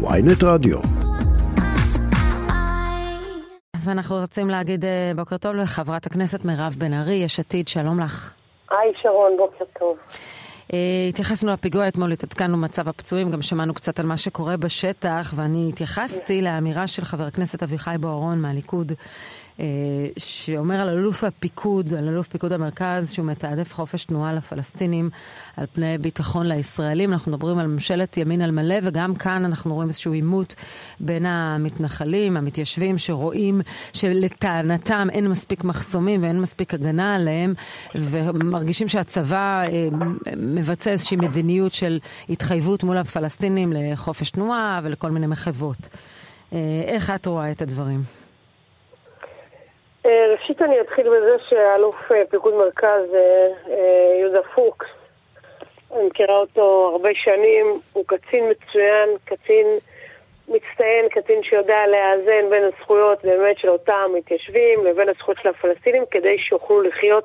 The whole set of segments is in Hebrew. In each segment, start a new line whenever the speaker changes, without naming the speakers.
ויינט רדיו.
ואנחנו רוצים להגיד אה, בוקר טוב לחברת הכנסת מירב בן ארי, יש עתיד, שלום לך.
היי שרון, בוקר טוב.
אה, התייחסנו לפיגוע אתמול, התעדכנו מצב הפצועים, גם שמענו קצת על מה שקורה בשטח, ואני התייחסתי לאמירה של חבר הכנסת אביחי בוארון מהליכוד, אה, שאומר על אלוף הפיקוד, על אלוף פיקוד המרכז, שהוא מתעדף חופש תנועה לפלסטינים על פני ביטחון לישראלים. אנחנו מדברים על ממשלת ימין על מלא, וגם כאן אנחנו רואים איזשהו עימות בין המתנחלים, המתיישבים, שרואים שלטענתם אין מספיק מחסומים ואין מספיק הגנה עליהם, ומרגישים שהצבא אה, מבצע איזושהי מדיניות של התחייבות מול הפלסטינים לחופש תנועה ולכל מיני מחוות. אה, איך את רואה את הדברים?
אה, ראשית אני אתחיל בזה שאלוף אה, פיקוד מרכז יהודה פוקס, אני מכירה אותו הרבה שנים, הוא קצין מצוין, קצין מצטיין, קצין שיודע לאזן בין הזכויות באמת של אותם מתיישבים לבין הזכויות של הפלסטינים כדי שיוכלו לחיות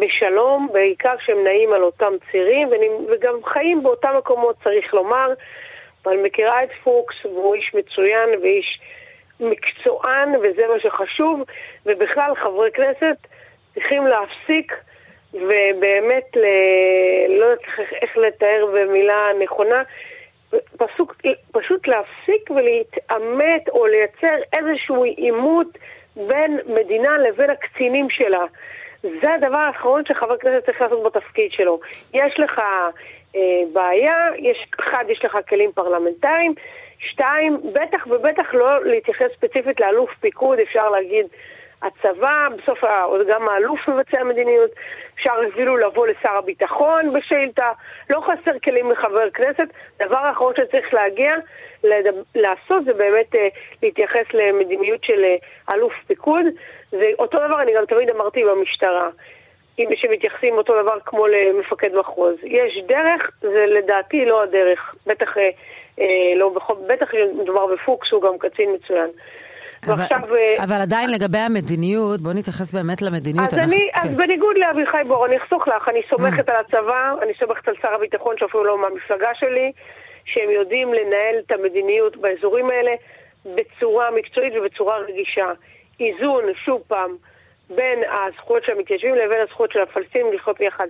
בשלום, בעיקר כשהם נעים על אותם צירים וגם חיים באותם מקומות צריך לומר. אבל מכירה את פוקס והוא איש מצוין ואיש... מקצוען, וזה מה שחשוב, ובכלל חברי כנסת צריכים להפסיק ובאמת, ל... לא יודעת איך לתאר במילה נכונה, פסוק, פשוט להפסיק ולהתעמת או לייצר איזשהו עימות בין מדינה לבין הקצינים שלה. זה הדבר האחרון שחבר כנסת צריך לעשות בתפקיד שלו. יש לך אה, בעיה, יש, אחד, יש לך כלים פרלמנטריים, שתיים, בטח ובטח לא להתייחס ספציפית לאלוף פיקוד, אפשר להגיד הצבא, בסוף גם האלוף מבצע מדיניות, אפשר אפילו לבוא לשר הביטחון בשאילתה, לא חסר כלים לחבר כנסת, דבר האחרון שצריך להגיע, לדב, לעשות זה באמת אה, להתייחס למדיניות של אה, אלוף פיקוד, זה אותו דבר אני גם תמיד אמרתי במשטרה. אם שמתייחסים אותו דבר כמו למפקד מחוז. יש דרך, זה לדעתי לא הדרך. בטח אה, אה, לא בטח מדובר בפוקס, הוא גם קצין מצוין.
אבל, ועכשיו, אה, אבל עדיין לגבי המדיניות, בוא נתייחס באמת למדיניות.
אז, אנחנו, אני, כן. אז בניגוד לאביחי בור, אני אחסוך לך, אני סומכת mm. על הצבא, אני סומכת על שר הביטחון, שאפילו לא מהמפלגה שלי, שהם יודעים לנהל את המדיניות באזורים האלה בצורה מקצועית ובצורה רגישה. איזון, שוב פעם, בין הזכויות של המתיישבים לבין הזכויות של הפלסטינים לחיות ביחד.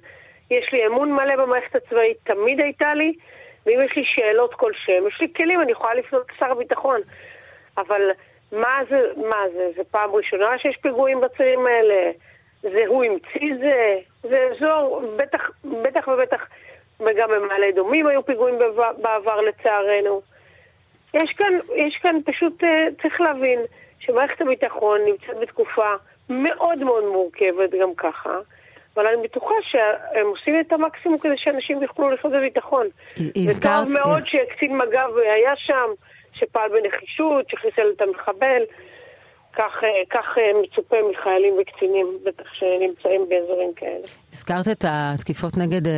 יש לי אמון מלא במערכת הצבאית, תמיד הייתה לי, ואם יש לי שאלות כלשהם, יש לי כלים, אני יכולה לפנות לשר הביטחון. אבל מה זה, מה זה, זה פעם ראשונה שיש פיגועים בצירים האלה? זה הוא המציא זה? זה אזור, בטח, בטח ובטח, וגם במעלה אדומים היו פיגועים בעבר לצערנו. יש כאן, יש כאן פשוט, אה, צריך להבין שמערכת הביטחון נמצאת בתקופה מאוד מאוד מורכבת גם ככה. אבל אני בטוחה שהם עושים את המקסימום כדי שאנשים יוכלו לחיות בביטחון.
הזכרת...
וטוב מאוד שקצין מג"ב היה שם, שפעל בנחישות, שהכניס את המחבל. כך, כך מצופה מחיילים וקצינים, בטח שנמצאים באזורים כאלה.
הזכרת את התקיפות נגד uh,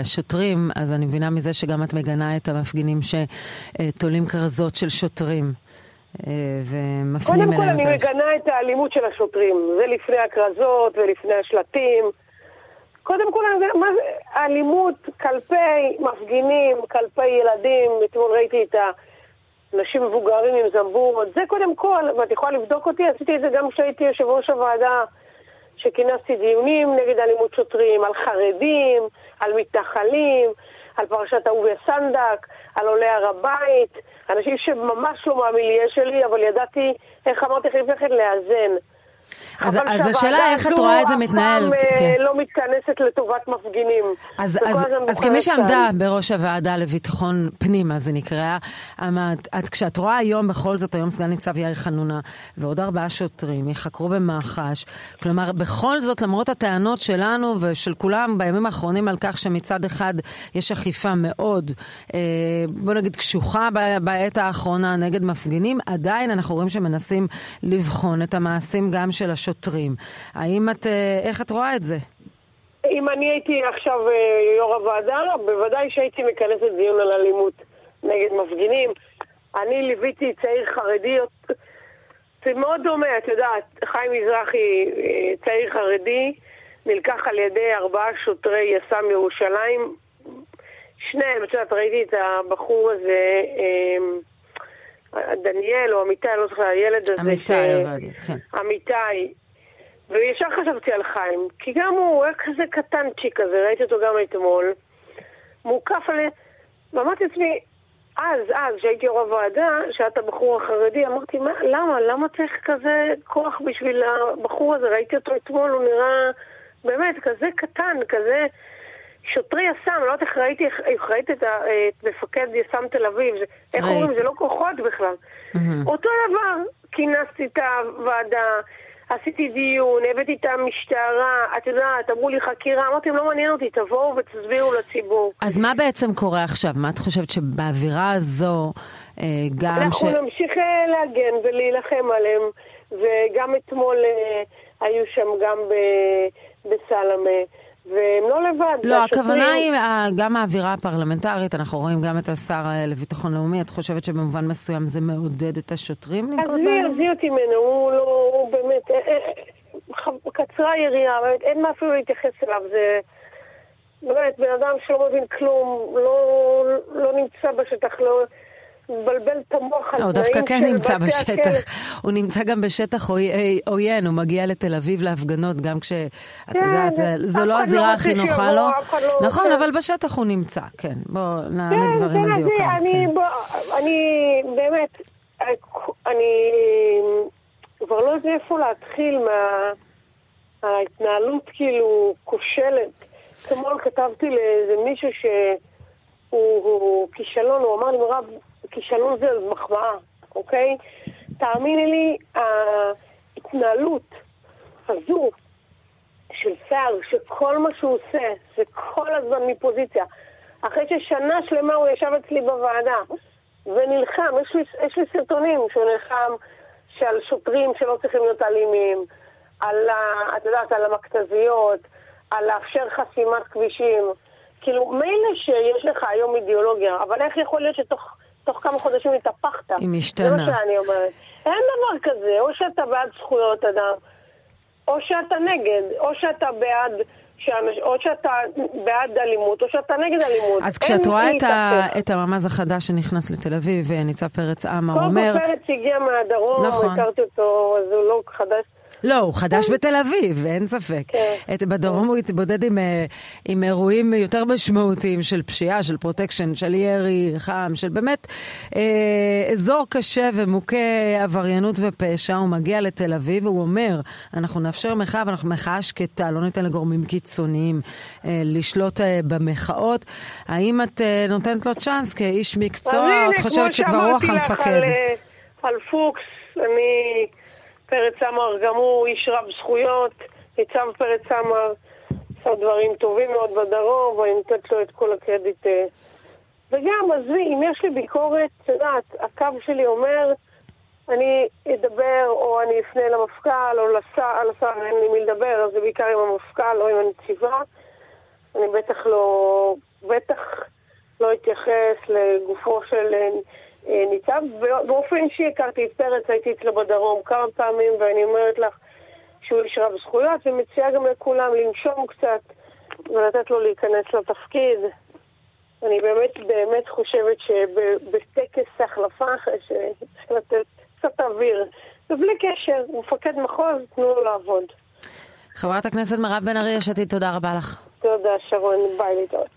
השוטרים, אז אני מבינה מזה שגם את מגנה את המפגינים שתולים כרזות של שוטרים. ומפנים
אליהם. קודם כל אני מגנה את האלימות של השוטרים. זה לפני הכרזות ולפני השלטים. קודם כל, מה זה אלימות כלפי מפגינים, כלפי ילדים, אתמול ראיתי את האנשים מבוגרים עם זמבורות, זה קודם כל, ואת יכולה לבדוק אותי, עשיתי את זה גם כשהייתי יושב ראש הוועדה, שכינסתי דיונים נגד אלימות שוטרים, על חרדים, על מתנחלים, על פרשת אהוביה סנדק, על עולי הר הבית, אנשים שממש לא מהמיליה שלי, אבל ידעתי, איך אמרתי לך לפני כן, לאזן.
אז, אז השאלה איך את רואה את זה מתנהל.
אבל שהוועדה הזו לא מתכנסת לטובת מפגינים.
אז, אז, אז כמי שעמדה בראש הוועדה לביטחון פנים, אז זה נקרא, את, כשאת רואה היום בכל זאת, היום סגן ניצב יאיר חנונה ועוד ארבעה שוטרים יחקרו במח"ש, כלומר בכל זאת למרות הטענות שלנו ושל כולם בימים האחרונים על כך שמצד אחד יש אכיפה מאוד, אה, בוא נגיד קשוחה בעת האחרונה נגד מפגינים, עדיין אנחנו רואים שמנסים לבחון את המעשים גם של השוטרים. האם את, אה, איך את רואה את זה?
אם אני הייתי עכשיו אה, יו"ר הוועדה, בוודאי שהייתי מכנסת דיון על אלימות נגד מפגינים. אני ליוויתי צעיר חרדי, זה מאוד דומה, את יודעת, חיים מזרחי, אה, צעיר חרדי, נלקח על ידי ארבעה שוטרי יס"מ ירושלים. שניהם, את יודעת, ראיתי את הבחור הזה, דניאל או אמיתי, אני לא זוכרת, הילד הזה.
אמיתי עבדיה, כן.
אמיתי. וישר חשבתי על חיים, כי גם הוא היה כזה קטנצ'יק כזה, ראיתי אותו גם אתמול, מוקף על... ואמרתי לעצמי, אז, אז, כשהייתי יו"ר הוועדה, שאת הבחור החרדי, אמרתי, מה, למה? למה צריך כזה כוח בשביל הבחור הזה? ראיתי אותו אתמול, הוא נראה באמת כזה קטן, כזה שוטרי יס"מ, לא יודעת איך ראיתי, איך ראיתי את, מפקד יס"מ תל אביב, איך אומרים, זה לא כוחות בכלל. אותו דבר, כינסתי את הוועדה, עשיתי דיון, הבאתי את המשטרה, את יודעת, אמרו לי חקירה, אמרתי להם, לא מעניין אותי, תבואו ותסבירו לציבור.
אז מה בעצם קורה עכשיו? מה את חושבת שבאווירה הזו, אה, גם
אנחנו ש... אנחנו נמשיך אה, להגן ולהילחם עליהם, וגם אתמול אה, היו שם גם בסלמה. והם לא לבד.
לא, הכוונה היא גם האווירה הפרלמנטרית, אנחנו רואים גם את השר לביטחון לאומי, את חושבת שבמובן מסוים זה מעודד את השוטרים לנקוט
בהם? עזבי אותי ממנו, הוא לא, הוא באמת, אה, אה, קצרה היריעה, באמת, אין מה אפילו להתייחס אליו, זה... באמת, בן אדם שלא מבין כלום, לא, לא נמצא בשטח, לא... מבלבל את המוח על
הוא דווקא כן נמצא בשטח. הוא נמצא גם בשטח עוין, הוא מגיע לתל אביב להפגנות, גם כש... את כן, יודעת, זו לא הזירה לא הכי נוחה לו. לא נכון, אבל בשטח הוא נמצא, כן. בואו נעמיד כן, דברים על דיוקם.
אני באמת, אני כבר לא יודעת איפה להתחיל מההתנהלות כאילו כושלת. אתמול כתבתי לאיזה מישהו שהוא כישלון, הוא אמר לי, מירב, כישלון זה מחמאה, אוקיי? תאמיני לי, ההתנהלות הזו של שר, שכל מה שהוא עושה זה כל הזמן מפוזיציה, אחרי ששנה שלמה הוא ישב אצלי בוועדה ונלחם, יש לי, יש לי סרטונים שהוא נלחם שעל שוטרים שלא צריכים להיות אלימים, על, את יודעת, על המכתזיות, על לאפשר חסימת כבישים. כאילו, מילא שיש לך היום אידיאולוגיה, אבל איך יכול להיות שתוך תוך כמה חודשים התהפכת.
היא משתנה. זה
מה שאני אומרת. אין דבר כזה, או שאתה בעד זכויות אדם, או שאתה נגד, או שאתה בעד... או שאתה בעד אלימות, או שאתה נגד אלימות.
אז כשאת רואה את, ה, את הממ"ז החדש שנכנס לתל אביב, ניצב פרץ עמר אומר...
קודם כל פרץ הגיע מהדרום, נכון. הכרתי אותו, אז הוא לא חדש.
לא, הוא חדש כן. בתל אביב, אין ספק. כן. את, בדרום הוא התבודד עם, אה, עם אירועים יותר משמעותיים של פשיעה, של פרוטקשן, של ירי חם, של באמת אה, אזור קשה ומוכה עבריינות ופשע. הוא מגיע לתל אביב והוא אומר, אנחנו נאפשר מחאה, ואנחנו מחאה שקטה, לא ניתן לגורמים קיצוניים אה, לשלוט אה, במחאות. האם את אה, נותנת לו צ'אנס כאיש מקצוע, או את חושבת שכבר רוח המפקד? על,
אה, על פוקס, אני... פרץ סמר גם הוא איש רב זכויות, ניצב פרץ סמר עשה דברים טובים מאוד בדרום, ואני נותנת לו את כל הקרדיט. אה. וגם, עזבי, אם יש לי ביקורת, את יודעת, הקו שלי אומר, אני אדבר או אני אפנה למפכ"ל או לשר, לשר אין לי מי לדבר, אז זה בעיקר עם המפכ"ל או עם הנציבה. אני בטח לא, בטח לא אתייחס לגופו של אה, ניצב. באופן אישי הכרתי את פרץ, הייתי אצלו בדרום כמה פעמים, ואני אומרת לך שהוא איש רב זכויות, ומציעה גם לכולם לנשום קצת ולתת לו להיכנס לתפקיד. אני באמת באמת חושבת שבטקס החלפה שצריך לתת קצת אוויר. ובלי קשר, מפקד מחוז, תנו לו לעבוד.
חברת הכנסת מירב בן ארי, יש עתיד, תודה רבה לך.
תודה, שרון. ביי להתראות.